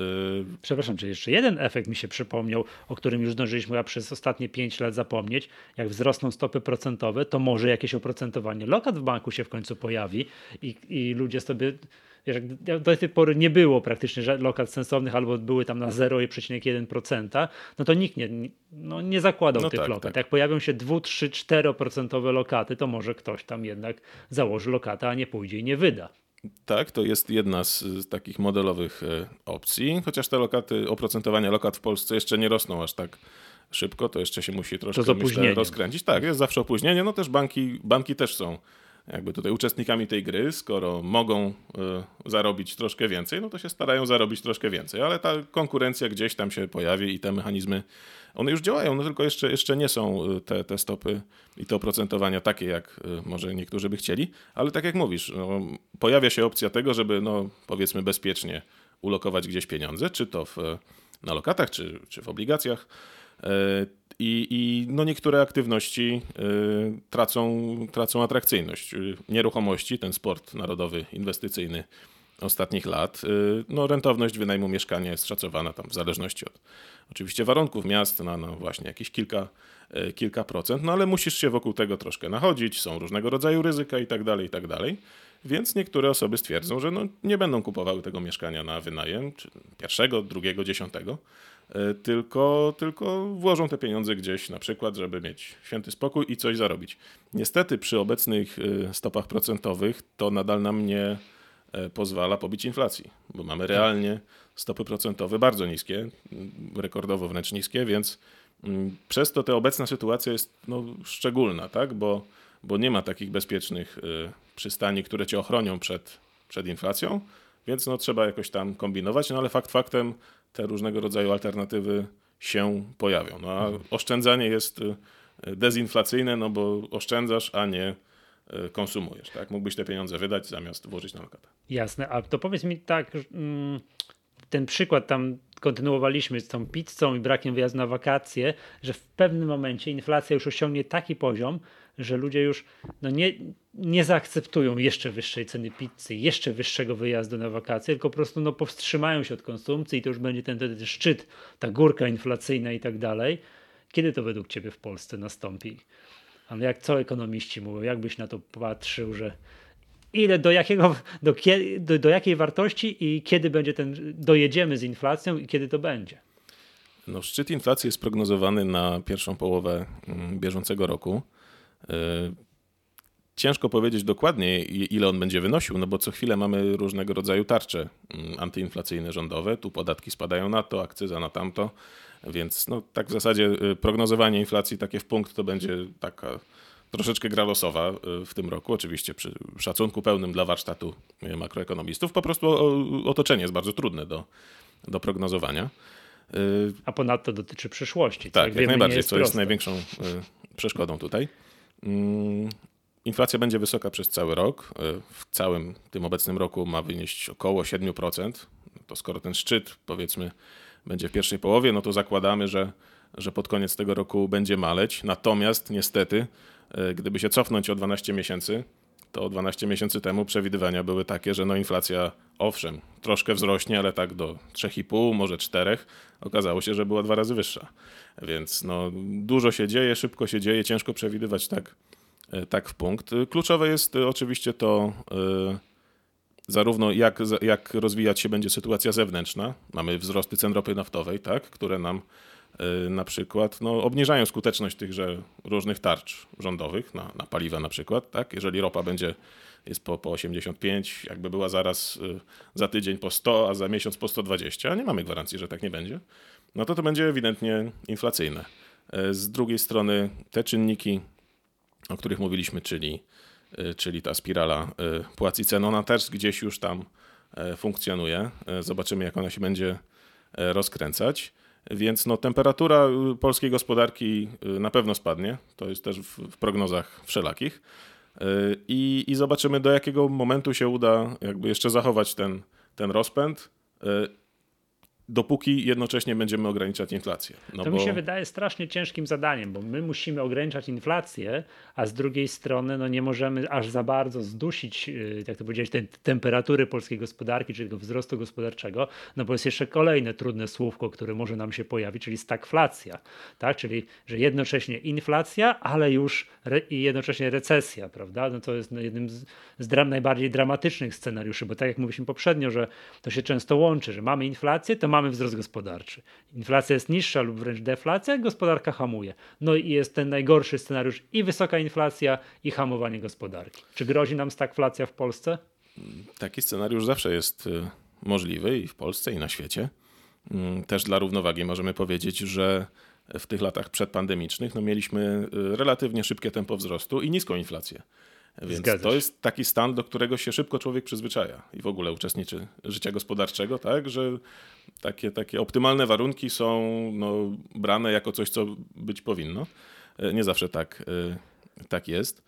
Przepraszam, czy jeszcze jeden efekt mi się przypomniał, o którym już zdążyliśmy przez ostatnie 5 lat zapomnieć. Jak wzrosną stopy procentowe, to może jakieś oprocentowanie lokat w banku się w końcu pojawi i, i ludzie sobie wiesz, do tej pory nie było praktycznie lokat sensownych, albo były tam na 0,1%, no to nikt nie, no nie zakładał no tych tak, lokat. Tak. Jak pojawią się 2, 3, 4% lokaty, to może ktoś tam jednak założy lokata, a nie pójdzie i nie wyda. Tak, to jest jedna z, takich modelowych e, opcji, chociaż te lokaty, oprocentowania lokat w Polsce jeszcze nie rosną aż tak szybko, to jeszcze się musi troszkę myślę, rozkręcić. Tak, jest zawsze opóźnienie, no też banki, banki też są jakby tutaj uczestnikami tej gry, skoro mogą y, zarobić troszkę więcej, no to się starają zarobić troszkę więcej, ale ta konkurencja gdzieś tam się pojawi i te mechanizmy, one już działają, no tylko jeszcze, jeszcze nie są y, te, te stopy i to oprocentowania takie, jak y, może niektórzy by chcieli, ale tak jak mówisz, no, pojawia się opcja tego, żeby no, powiedzmy bezpiecznie ulokować gdzieś pieniądze, czy to w, na lokatach, czy, czy w obligacjach. I, i no niektóre aktywności y, tracą, tracą atrakcyjność. Y, nieruchomości, ten sport narodowy, inwestycyjny ostatnich lat, y, no rentowność wynajmu mieszkania jest szacowana tam w zależności od oczywiście warunków miast na no właśnie jakieś kilka, y, kilka procent, no ale musisz się wokół tego troszkę nachodzić, są różnego rodzaju ryzyka i tak dalej, i tak dalej. Więc niektóre osoby stwierdzą, że no nie będą kupowały tego mieszkania na wynajem, czy pierwszego, drugiego, dziesiątego, tylko, tylko włożą te pieniądze gdzieś, na przykład, żeby mieć święty spokój i coś zarobić. Niestety przy obecnych e, stopach procentowych to nadal nam nie e, pozwala pobić inflacji, bo mamy realnie stopy procentowe bardzo niskie, rekordowo wręcz niskie, więc mm, przez to ta obecna sytuacja jest no, szczególna, tak? bo, bo nie ma takich bezpiecznych przystani, które cię ochronią przed, przed inflacją, więc no, trzeba jakoś tam kombinować, no ale fakt faktem te różnego rodzaju alternatywy się pojawią. No a oszczędzanie jest y, dezinflacyjne, no bo oszczędzasz, a nie y, konsumujesz. Tak? Mógłbyś te pieniądze wydać zamiast włożyć na lokatę. Jasne, a to powiedz mi tak, mm, ten przykład tam kontynuowaliśmy z tą pizzą i brakiem wyjazdu na wakacje, że w pewnym momencie inflacja już osiągnie taki poziom, że ludzie już no nie, nie zaakceptują jeszcze wyższej ceny pizzy, jeszcze wyższego wyjazdu na wakacje, tylko po prostu no, powstrzymają się od konsumpcji i to już będzie ten, ten szczyt, ta górka inflacyjna i tak dalej. Kiedy to według Ciebie w Polsce nastąpi? Ale jak co ekonomiści mówią, jakbyś na to patrzył, że ile, do, jakiego, do, do, do jakiej wartości i kiedy będzie ten, dojedziemy z inflacją i kiedy to będzie? No, szczyt inflacji jest prognozowany na pierwszą połowę mm, bieżącego roku. E, ciężko powiedzieć dokładnie, ile on będzie wynosił, no bo co chwilę mamy różnego rodzaju tarcze mm, antyinflacyjne rządowe. Tu podatki spadają na to, akcyza na tamto, więc no, tak w zasadzie y, prognozowanie inflacji takie w punkt to będzie taka troszeczkę gra losowa y, w tym roku. Oczywiście przy szacunku pełnym dla warsztatu y, makroekonomistów. Po prostu otoczenie jest bardzo trudne do, do prognozowania. A ponadto dotyczy przyszłości. Tak, jak, jak najbardziej, co jest największą przeszkodą tutaj. Mm, inflacja będzie wysoka przez cały rok. E, w całym tym obecnym roku ma wynieść około 7%. To skoro ten szczyt, powiedzmy, będzie w pierwszej połowie, no to zakładamy, że, że pod koniec tego roku będzie maleć. Natomiast niestety, e, gdyby się cofnąć o 12 miesięcy, to 12 miesięcy temu przewidywania były takie, że no inflacja owszem, troszkę wzrośnie, ale tak do 3,5, może 4. Okazało się, że była dwa razy wyższa. Więc no, dużo się dzieje, szybko się dzieje, ciężko przewidywać tak, e, tak w punkt. Kluczowe jest e, oczywiście to, e, zarówno jak, jak rozwijać się będzie sytuacja zewnętrzna. Mamy wzrosty cen ropy naftowej, tak, które nam na przykład no, obniżają skuteczność tychże różnych tarcz rządowych na, na paliwa na przykład. Tak? Jeżeli ropa będzie jest po, po 85, jakby była zaraz za tydzień po 100, a za miesiąc po 120, a nie mamy gwarancji, że tak nie będzie, no to to będzie ewidentnie inflacyjne. E, z drugiej strony te czynniki, o których mówiliśmy, czyli, e, czyli ta spirala e, płac i cen, ona też gdzieś już tam funkcjonuje. Zobaczymy, jak ona się będzie rozkręcać. Więc no, temperatura polskiej gospodarki na pewno spadnie. To jest też w, w prognozach wszelakich. I, I zobaczymy, do jakiego momentu się uda jakby jeszcze zachować ten, ten rozpęd dopóki jednocześnie będziemy ograniczać inflację. No to bo... mi się wydaje strasznie ciężkim zadaniem, bo my musimy ograniczać inflację, a z drugiej strony no nie możemy aż za bardzo zdusić, y, jak to powiedziałeś, tej temperatury polskiej gospodarki, czy tego wzrostu gospodarczego, no bo jest jeszcze kolejne trudne słówko, które może nam się pojawić, czyli stagflacja, tak? czyli że jednocześnie inflacja, ale już re- i jednocześnie recesja, prawda? No to jest jednym z, z dram, najbardziej dramatycznych scenariuszy, bo tak jak mówiliśmy poprzednio, że to się często łączy, że mamy inflację, to mamy wzrost gospodarczy. Inflacja jest niższa lub wręcz deflacja, gospodarka hamuje. No i jest ten najgorszy scenariusz i wysoka inflacja, i hamowanie gospodarki. Czy grozi nam stagflacja w Polsce? Taki scenariusz zawsze jest y, możliwy i w Polsce, i na świecie. Mm, też dla równowagi możemy powiedzieć, że w tych latach przedpandemicznych no mieliśmy y, relatywnie szybkie tempo wzrostu i niską inflację. Więc to jest taki stan, do którego się szybko człowiek przyzwyczaja i w ogóle uczestniczy życia gospodarczego, tak, że takie, takie optymalne warunki są no, brane jako coś, co być powinno. E, nie zawsze tak, e, tak jest.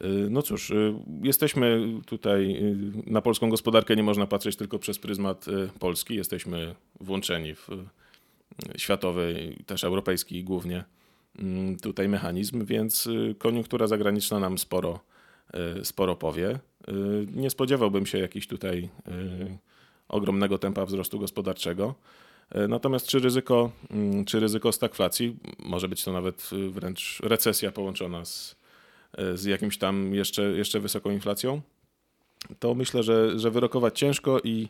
E, no cóż, jesteśmy tutaj na polską gospodarkę, nie można patrzeć tylko przez pryzmat Polski. Jesteśmy włączeni w światowy, też europejski głównie mm, tutaj mechanizm, więc koniunktura zagraniczna nam sporo, sporo powie. Nie spodziewałbym się jakichś tutaj ogromnego tempa wzrostu gospodarczego. E, natomiast czy ryzyko, mm, czy ryzyko stagflacji, może być to nawet y, wręcz recesja połączona z, e, z jakimś tam jeszcze, jeszcze wysoką inflacją, to myślę, że, że wyrokować ciężko i,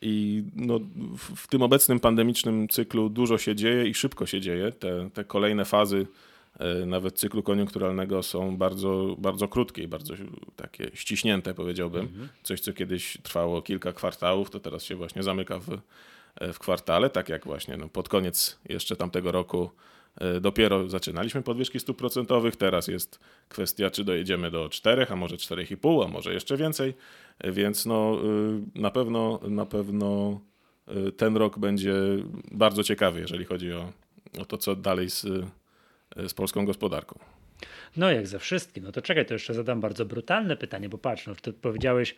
i no, w, tym obecnym pandemicznym cyklu dużo się dzieje i szybko się dzieje. Te, te kolejne fazy nawet cyklu koniunkturalnego są bardzo, bardzo krótkie i bardzo takie ściśnięte, powiedziałbym. Mhm. Coś, co kiedyś trwało kilka kwartałów, to teraz się właśnie zamyka w E, w kwartale, tak jak właśnie no, pod koniec jeszcze tamtego roku e, dopiero zaczynaliśmy podwyżki stóp procentowych. Teraz jest kwestia, czy dojedziemy do 4, a może 4,5, a może jeszcze więcej. E, więc no, na pewno na pewno ten rok będzie bardzo ciekawy, jeżeli chodzi o, o to, co dalej z, z polską gospodarką. No jak ze wszystkim. No to czekaj, to jeszcze zadam bardzo brutalne pytanie, bo patrz, no, ty powiedziałeś,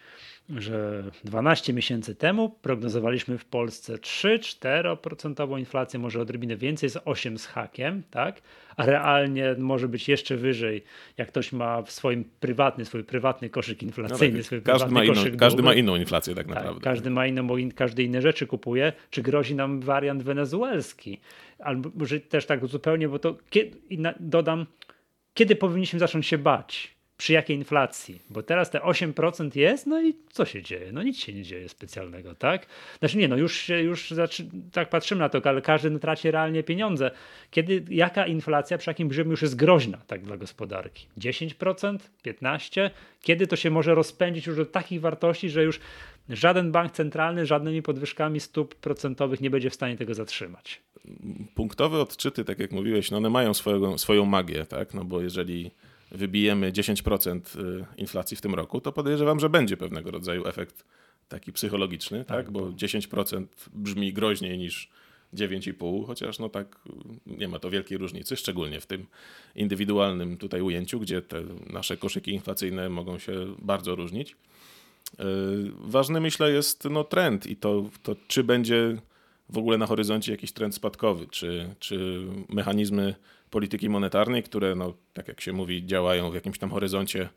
że 12 miesięcy temu prognozowaliśmy w Polsce 3-4% inflację, może odrobinę więcej, z 8 z hakiem, tak? A realnie może być jeszcze wyżej, jak ktoś ma w swoim prywatny, swój prywatny koszyk inflacyjny, no tak, swój każdy, ma inną, każdy ma inną inflację tak, tak naprawdę. Tak, każdy ma inną, każdy inne rzeczy kupuje. Czy grozi nam wariant wenezuelski? Albo może też tak zupełnie, bo to dodam, kiedy powinniśmy zacząć się bać? Przy jakiej inflacji? Bo teraz te 8% jest, no i co się dzieje? No nic się nie dzieje specjalnego, tak? Znaczy nie, no już, się, już tak patrzymy na to, ale każdy traci realnie pieniądze. Kiedy, jaka inflacja przy jakim poziomie już jest groźna tak dla gospodarki? 10%? 15%? Kiedy to się może rozpędzić już do takich wartości, że już żaden bank centralny żadnymi podwyżkami stóp procentowych nie będzie w stanie tego zatrzymać? punktowe odczyty, tak jak mówiłeś, no one mają swoją, swoją magię, tak? No bo jeżeli wybijemy 10% y, inflacji w tym roku, to podejrzewam, że będzie pewnego rodzaju efekt taki psychologiczny, tak? tak bo 10% brzmi groźniej niż 9,5, chociaż no tak nie ma to wielkiej różnicy, szczególnie w tym indywidualnym tutaj ujęciu, gdzie te nasze koszyki inflacyjne mogą się bardzo różnić. Y, ważny myślę jest no, trend i to, to czy będzie w ogóle na horyzoncie jakiś trend spadkowy, czy, czy mechanizmy polityki monetarnej, które, no, tak jak się mówi, działają w jakimś tam horyzoncie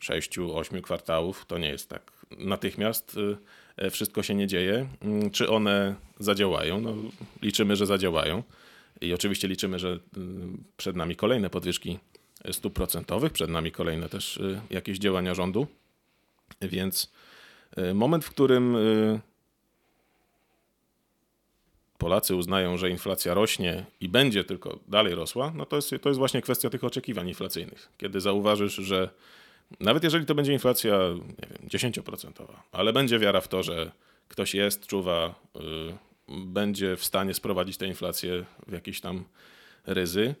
6-8 kwartałów, to nie jest tak natychmiast y, e, wszystko się nie dzieje. Mm, czy one zadziałają? No, liczymy, że zadziałają. I oczywiście liczymy, że y, przed nami kolejne podwyżki stóp procentowych, przed nami kolejne też jakieś działania rządu. Więc moment, w którym Polacy uznają, że inflacja rośnie i będzie tylko dalej rosła, no to jest, to jest właśnie kwestia tych oczekiwań inflacyjnych. Kiedy zauważysz, że nawet jeżeli to będzie inflacja, nie wiem, 10%, ale będzie wiara w to, że ktoś jest, czuwa, yy, będzie w stanie sprowadzić tę inflację w jakieś tam ryzy,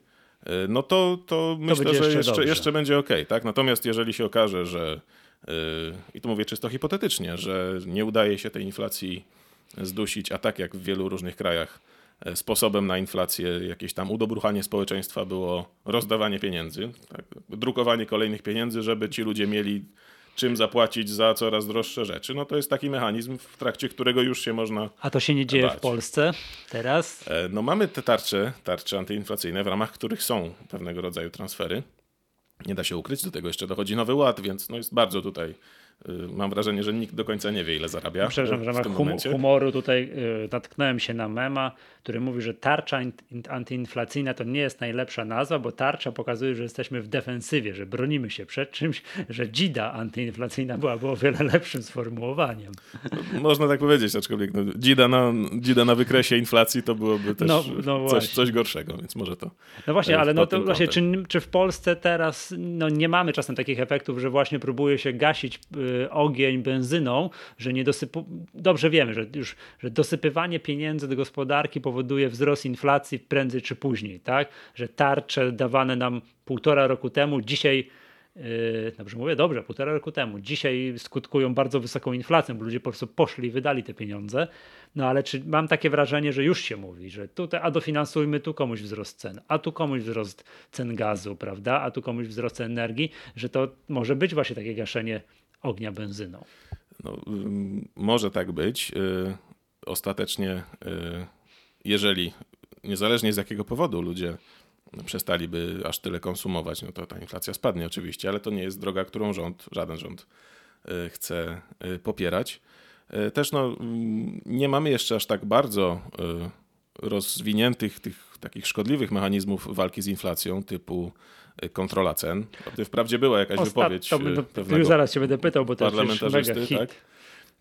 yy, no to, to, to myślę, że jeszcze, jeszcze, jeszcze będzie ok. Tak? Natomiast jeżeli się okaże, że, i tu mówię czysto hipotetycznie, że nie udaje się tej inflacji zdusić, a tak jak w wielu różnych krajach e, sposobem na inflację, jakieś tam udobruchanie społeczeństwa było rozdawanie pieniędzy, tak, drukowanie kolejnych pieniędzy, żeby ci ludzie mieli czym zapłacić za coraz droższe rzeczy. No to jest taki mechanizm, w trakcie którego już się można. A to się nie dzieje bać. w Polsce teraz? E, no mamy te tarcze, tarcze antyinflacyjne, w ramach których są pewnego rodzaju transfery. Nie da się ukryć, do tego jeszcze dochodzi nowy ład, więc no jest bardzo tutaj mam wrażenie, że nikt do końca nie wie, ile zarabia. Przepraszam, że w hum humoru tutaj y, natknąłem się na mema, który mówi, że tarcza antyinflacyjna to nie jest najlepsza nazwa, bo tarcza pokazuje, że jesteśmy w defensywie, że bronimy się przed czymś, że dzida antyinflacyjna byłaby o wiele lepszym sformułowaniem. Można tak powiedzieć, aczkolwiek no, dzida, na, dzida na wykresie inflacji to byłoby też no, no coś, coś, gorszego, więc może to. No właśnie, ale no to właśnie, czy, czy w Polsce teraz no, nie mamy czasem takich efektów, że właśnie próbuje się gasić y, Y, ogień benzyną, że nie dosypu... Dobrze wiemy, że już że dosypywanie pieniędzy do gospodarki powoduje wzrost inflacji prędzej czy później, tak? Że tarcze dawane nam półtora roku temu dzisiaj Yy, dobrze mówię, dobrze, półtora roku temu. Dzisiaj skutkują bardzo wysoką inflacją, bo ludzie po prostu poszli i wydali te pieniądze. No ale czy mam takie wrażenie, że już się mówi, że tutaj, a dofinansujmy tu komuś wzrost cen, a tu komuś wzrost cen gazu, prawda, a tu komuś wzrost energii, że to może być właśnie takie gaszenie ognia benzyną. No, może tak być. Y, ostatecznie, y, jeżeli niezależnie z jakiego powodu ludzie przestaliby aż tyle konsumować, no to ta inflacja spadnie oczywiście, ale to nie jest droga, którą rząd, żaden rząd y, chce popierać. Też no, nie mamy jeszcze aż tak bardzo rozwiniętych tych takich szkodliwych mechanizmów walki z inflacją typu kontrola cen. Wprawdzie była jakaś Ostat... wypowiedź to, to, pewnego już zaraz się będę pytał, bo to jest mega hit. Tak?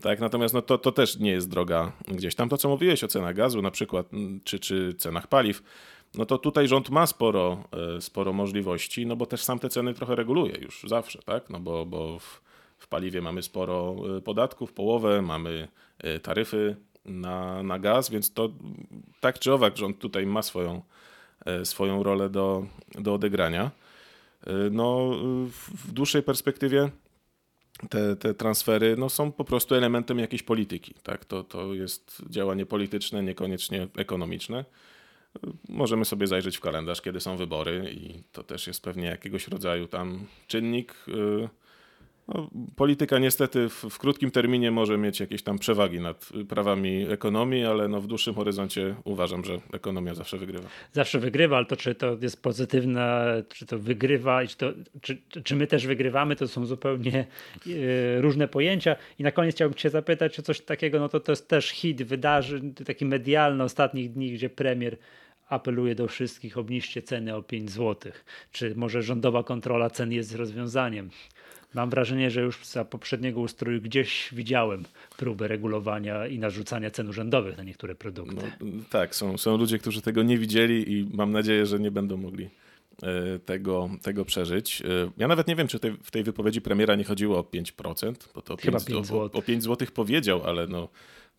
Tak, natomiast no to, to też nie jest droga gdzieś tam. To, co mówiłeś o cenach gazu na przykład, czy, czy cenach paliw, no to tutaj rząd ma sporo, e, sporo możliwości, no bo też sam te ceny trochę reguluje już zawsze, tak? No bo, bo w, w paliwie mamy sporo e, podatków, połowę, mamy taryfy na, na gaz, więc to tak czy owak rząd tutaj ma swoją, swoją rolę do, do odegrania. No, w dłuższej perspektywie te, te transfery no, są po prostu elementem jakiejś polityki. Tak? To, to jest działanie polityczne, niekoniecznie ekonomiczne. Możemy sobie zajrzeć w kalendarz, kiedy są wybory, i to też jest pewnie jakiegoś rodzaju tam czynnik. Yy, no, polityka niestety w, w, krótkim terminie może mieć jakieś tam przewagi nad prawami ekonomii, ale no w dłuższym horyzoncie uważam, że ekonomia zawsze wygrywa. Zawsze wygrywa, ale to czy to jest pozytywne, czy to wygrywa czy, to, czy, czy my też wygrywamy, to są zupełnie e, różne pojęcia. I na koniec chciałbym cię zapytać, czy coś takiego, no to to jest też hit wydarzeń, taki medialny ostatnich dni, gdzie premier apeluje do wszystkich, obniżcie ceny o 5 zł. Czy może rządowa kontrola cen jest rozwiązaniem? Mam wrażenie, że już za poprzedniego ustroju gdzieś widziałem próbę regulowania i narzucania cen urzędowych na niektóre produkty. No, tak, są, są ludzie, którzy tego nie widzieli i mam nadzieję, że nie będą mogli e, tego, tego przeżyć. E, ja nawet nie wiem, czy w tej wypowiedzi premiera nie chodziło o 5%, bo to Chyba 5, 5 zł. O, o 5 zł powiedział, ale no,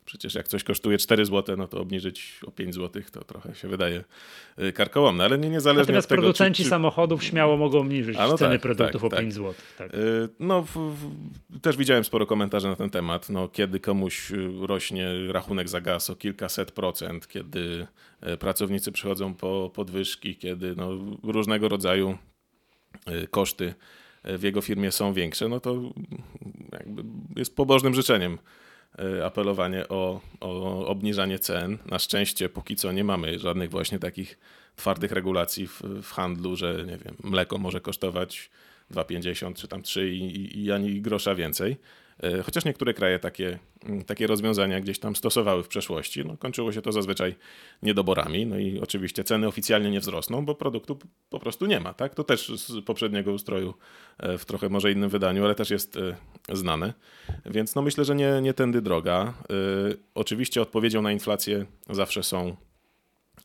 Przecież jak coś kosztuje 4 zł, no to obniżyć o 5 zł to trochę się wydaje y, karkołomne, ale nie niezależnie Natomiast od tego. producenci czy, czy... samochodów śmiało mogą obniżyć no ceny tak, produktów tak, o 5 tak. zł. Tak. Y, no, w, w, też widziałem sporo komentarzy na ten temat. No, kiedy komuś y, rośnie rachunek za gaz o kilkaset procent, kiedy pracownicy przychodzą po podwyżki, kiedy no, różnego rodzaju koszty w jego firmie są większe, no to jest pobożnym życzeniem apelowanie o, o obniżanie cen. Na szczęście póki co nie mamy żadnych właśnie takich twardych regulacji w, w handlu, że nie wiem, mleko może kosztować 2,50 czy tam 3 i, i ani grosza więcej. E, chociaż niektóre kraje takie, mm, takie rozwiązania gdzieś tam stosowały w przeszłości, no, kończyło się to zazwyczaj niedoborami. No i oczywiście ceny oficjalnie nie wzrosną, bo produktu po prostu nie ma. Tak? To też z poprzedniego ustroju e, w trochę może innym wydaniu, ale też jest e, znane. Więc no myślę, że nie, nie tędy droga. Oczywiście odpowiedzią na inflację zawsze są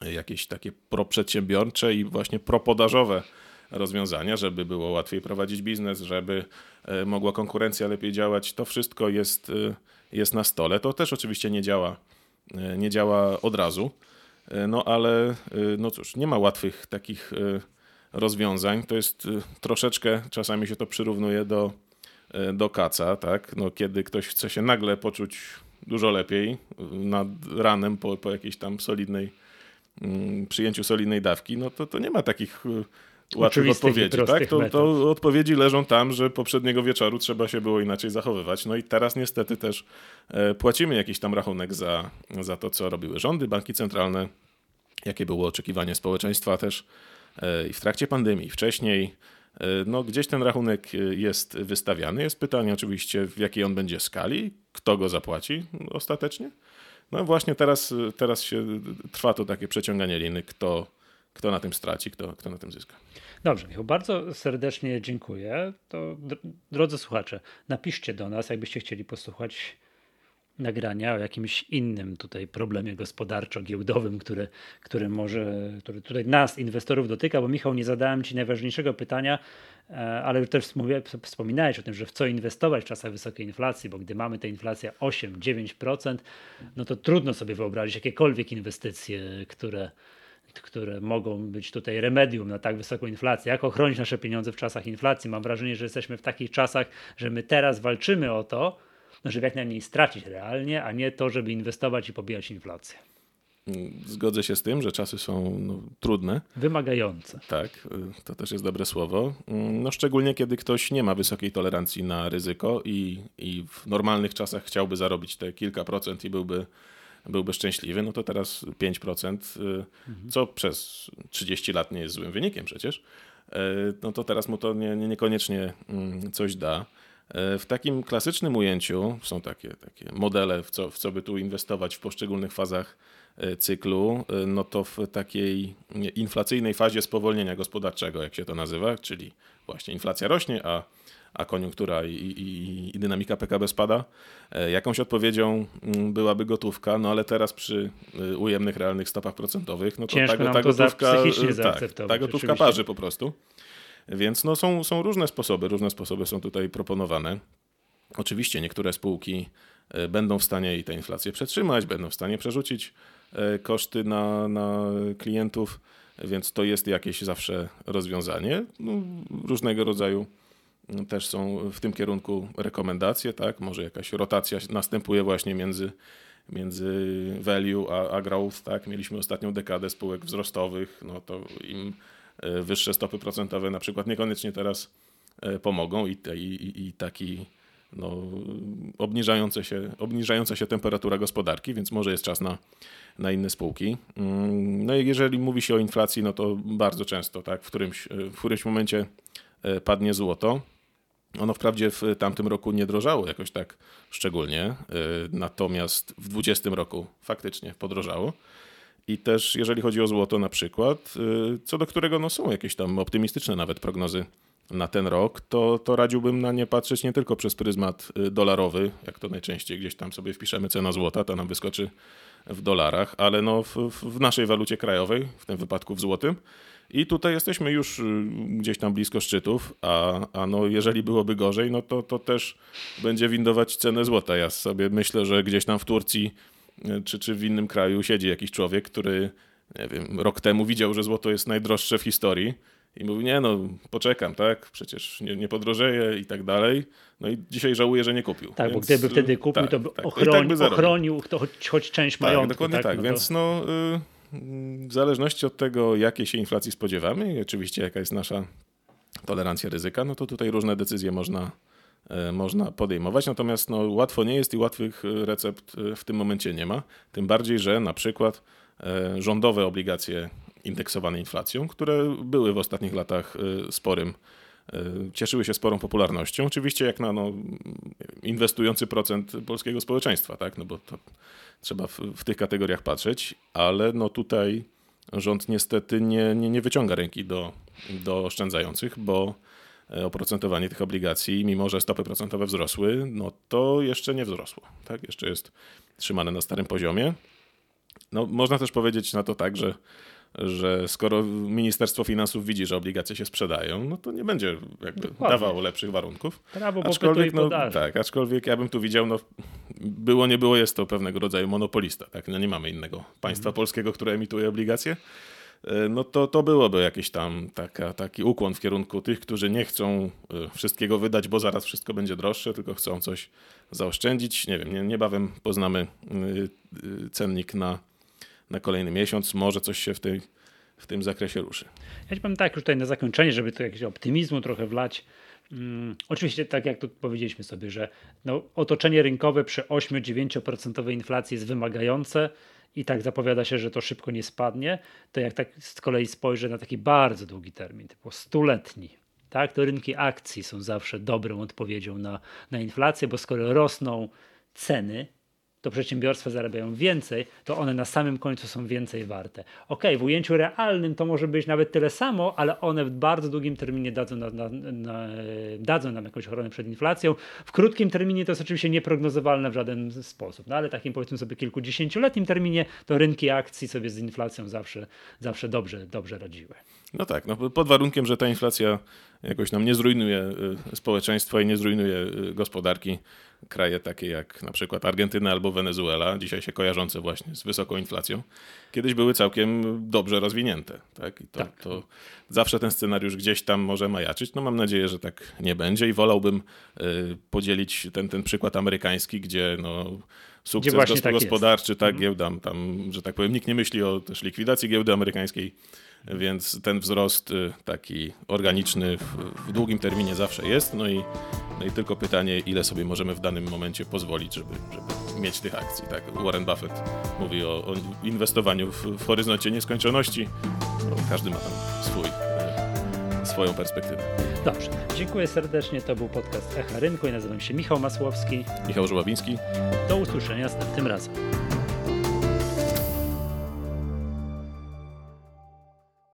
jakieś takie proprzedsiębiorcze i właśnie propodażowe rozwiązania, żeby było łatwiej prowadzić biznes, żeby e, mogła konkurencja lepiej działać. To wszystko jest, e, jest na stole. To też oczywiście nie działa, e, nie działa od razu. No ale no cóż, nie ma łatwych takich rozwiązań. To jest troszeczkę, czasami się to przyrównuje do, do kaca, tak? No, kiedy ktoś chce się nagle poczuć dużo lepiej nad ranem po, po jakiejś tam solidnej mm, przyjęciu solidnej dawki, no to, to nie ma takich łatwych odpowiedzi. Tak? To, to, odpowiedzi leżą tam, że poprzedniego wieczoru trzeba się było inaczej zachowywać. No i teraz niestety też e, płacimy jakiś tam rachunek za, za to, co robiły rządy, banki centralne, jakie było oczekiwanie społeczeństwa też e, i w trakcie pandemii, i wcześniej. E, no, gdzieś ten rachunek jest wystawiany. Jest pytanie oczywiście, w jakiej on będzie skali, kto go zapłaci ostatecznie. No właśnie teraz, teraz się trwa to takie przeciąganie liny, kto, kto na tym straci, kto, kto na tym zyska. Dobrze, Michał, bardzo serdecznie dziękuję. To, drodzy słuchacze, napiszcie do nas, jakbyście chcieli posłuchać nagrania o jakimś innym tutaj problemie gospodarczo-giełdowym, który, który może, który tutaj nas, inwestorów dotyka, bo Michał, nie zadałem Ci najważniejszego pytania, e, ale też wspominałeś o tym, że w co inwestować w czasach wysokiej inflacji, bo gdy mamy tę inflację 8-9%, no to trudno sobie wyobrazić jakiekolwiek inwestycje, które które mogą być tutaj remedium na tak wysoką inflację, jak ochronić nasze pieniądze w czasach inflacji. Mam wrażenie, że jesteśmy w takich czasach, że my teraz walczymy o to, żeby jak najmniej stracić realnie, a nie to, żeby inwestować i pobijać inflację. Zgodzę się z tym, że czasy są no, trudne. Wymagające. Tak, y, to też jest dobre słowo. Mm, no, szczególnie kiedy ktoś nie ma wysokiej tolerancji na ryzyko i, i w normalnych czasach chciałby zarobić te kilka procent i byłby, byłby szczęśliwy, no to teraz 5%, y, mhm. co przez 30 lat nie jest złym wynikiem przecież, y, no to teraz mu to nie, nie, niekoniecznie mm, coś da. W takim klasycznym ujęciu są takie, takie modele, w co, w co by tu inwestować w poszczególnych fazach cyklu, no to w takiej inflacyjnej fazie spowolnienia gospodarczego, jak się to nazywa, czyli właśnie inflacja rośnie, a, a koniunktura i, i, i dynamika PKB spada, e, jakąś odpowiedzią mm, byłaby gotówka, no ale teraz przy ujemnych realnych stopach procentowych, no to Ciężko ta, ta gotówka, tak, ta gotówka parzy po prostu. Więc no są, są różne sposoby, różne sposoby są tutaj proponowane. Oczywiście niektóre spółki będą w stanie i tę inflację przetrzymać, będą w stanie przerzucić koszty na, na klientów, więc to jest jakieś zawsze rozwiązanie. No, różnego rodzaju też są w tym kierunku rekomendacje, tak? Może jakaś rotacja następuje właśnie między, między value a, a growth, tak? Mieliśmy ostatnią dekadę spółek wzrostowych, no to im e, wyższe stopy procentowe na przykład niekoniecznie teraz e, pomogą i, i, i taki no, obniżające się, obniżająca się temperatura gospodarki, więc może jest czas na, na inne spółki. Mm, no i jeżeli mówi się o inflacji, no to bardzo często tak, w, którymś, w którymś momencie e, padnie złoto. Ono wprawdzie w tamtym roku nie drożało jakoś tak szczególnie, e, natomiast w 2020 roku faktycznie podrożało. I też jeżeli chodzi o złoto na przykład, e, co do którego no są jakieś tam optymistyczne nawet prognozy na ten rok, to, to radziłbym na nie patrzeć nie tylko przez pryzmat y, dolarowy, jak to najczęściej gdzieś tam sobie wpiszemy cena złota, to nam wyskoczy w dolarach, ale no w, w naszej walucie krajowej, w tym wypadku w złotym. I tutaj jesteśmy już y, gdzieś tam blisko szczytów, a, a no jeżeli byłoby gorzej, no to, to też będzie windować cenę złota. Ja sobie myślę, że gdzieś tam w Turcji y, czy, czy w innym kraju siedzi jakiś człowiek, który nie wiem, rok temu widział, że złoto jest najdroższe w historii i mówi, nie no, poczekam, tak, przecież nie, nie podrożeje i tak dalej. No i dzisiaj żałuję, że nie kupił. Tak, więc, bo gdyby wtedy kupił, tak, to by tak, ochroni, tak by ochronił to choć, choć część tak, majątku. Dokładnie tak, tak. No więc to... no, y, w zależności od tego, jakiej się inflacji spodziewamy i oczywiście jaka jest nasza tolerancja ryzyka, no to tutaj różne decyzje można, y, można podejmować. Natomiast no, łatwo nie jest i łatwych recept y, w tym momencie nie ma. Tym bardziej, że na przykład rządowe obligacje indeksowane inflacją, które były w ostatnich latach sporym, cieszyły się sporą popularnością. Oczywiście jak na no, inwestujący procent polskiego społeczeństwa, tak? no bo to trzeba w, w tych kategoriach patrzeć, ale no tutaj rząd niestety nie, nie, nie wyciąga ręki do, do oszczędzających, bo e, oprocentowanie tych obligacji, mimo że stopy procentowe wzrosły, no to jeszcze nie wzrosło. Tak? Jeszcze jest trzymane na starym poziomie. No, można też powiedzieć na to tak, że że skoro Ministerstwo Finansów widzi, że obligacje się sprzedają, no to nie będzie jakby dawało lepszych warunków. Prawo aczkolwiek, no, tak, aczkolwiek ja bym tu widział, no było, nie było, jest to pewnego rodzaju monopolista, tak? No nie mamy innego państwa mhm. polskiego, które emituje obligacje. E, no to, to byłoby jakiś tam taka, taki ukłon w kierunku tych, którzy nie chcą e, wszystkiego wydać, bo zaraz wszystko będzie droższe, tylko chcą coś zaoszczędzić. Nie wiem, nie, niebawem poznamy e, cennik na na kolejny miesiąc. Może coś się w, tej, w tym zakresie ruszy. Ja ci powiem tak, już tutaj na zakończenie, żeby tu jakiegoś optymizmu trochę wlać. Hmm, oczywiście, tak jak tu powiedzieliśmy sobie, że no, otoczenie rynkowe przy 8-9% inflacji jest wymagające i tak zapowiada się, że to szybko nie spadnie, to jak tak z kolei spojrzę na taki bardzo długi termin, typu stuletni, tak, to rynki akcji są zawsze dobrą odpowiedzią na, na inflację, bo skoro rosną ceny, to przedsiębiorstwa zarabiają więcej, to one na samym końcu są więcej warte. Ok, w ujęciu realnym to może być nawet tyle samo, ale one w bardzo długim terminie dadzą, na, na, na, dadzą nam jakąś ochronę przed inflacją. W krótkim terminie to jest oczywiście nieprognozowalne w żaden sposób, no ale takim powiedzmy sobie kilkudziesięcioletnim terminie to rynki akcji sobie z inflacją zawsze, zawsze dobrze, dobrze radziły. No tak, no pod warunkiem, że ta inflacja jakoś nam nie zrujnuje y, społeczeństwa i nie zrujnuje y, gospodarki. Kraje takie jak na przykład Argentyna albo Wenezuela, dzisiaj się kojarzące właśnie z wysoką inflacją, kiedyś były całkiem dobrze rozwinięte. Tak? I to, Tak. to zawsze ten scenariusz gdzieś tam może majaczyć. No mam nadzieję, że tak nie będzie i wolałbym y, podzielić ten, ten przykład amerykański, gdzie no, sukces tak gospodarczy, tak, Mhm. giełda, tam, że tak powiem, nikt nie myśli o też likwidacji giełdy amerykańskiej, więc ten wzrost y, taki organiczny w, w długim terminie zawsze jest. No i, no i tylko pytanie, ile sobie możemy w danym momencie pozwolić, żeby, żeby mieć tych akcji. Tak? Warren Buffett mówi o, o inwestowaniu w, w horyzoncie nieskończoności. No, każdy ma tam swój, y, swoją perspektywę. Dobrze, dziękuję serdecznie. To był podcast Echa Rynku i nazywam się Michał Masłowski. Michał Żuławiński. Do usłyszenia następnym razem.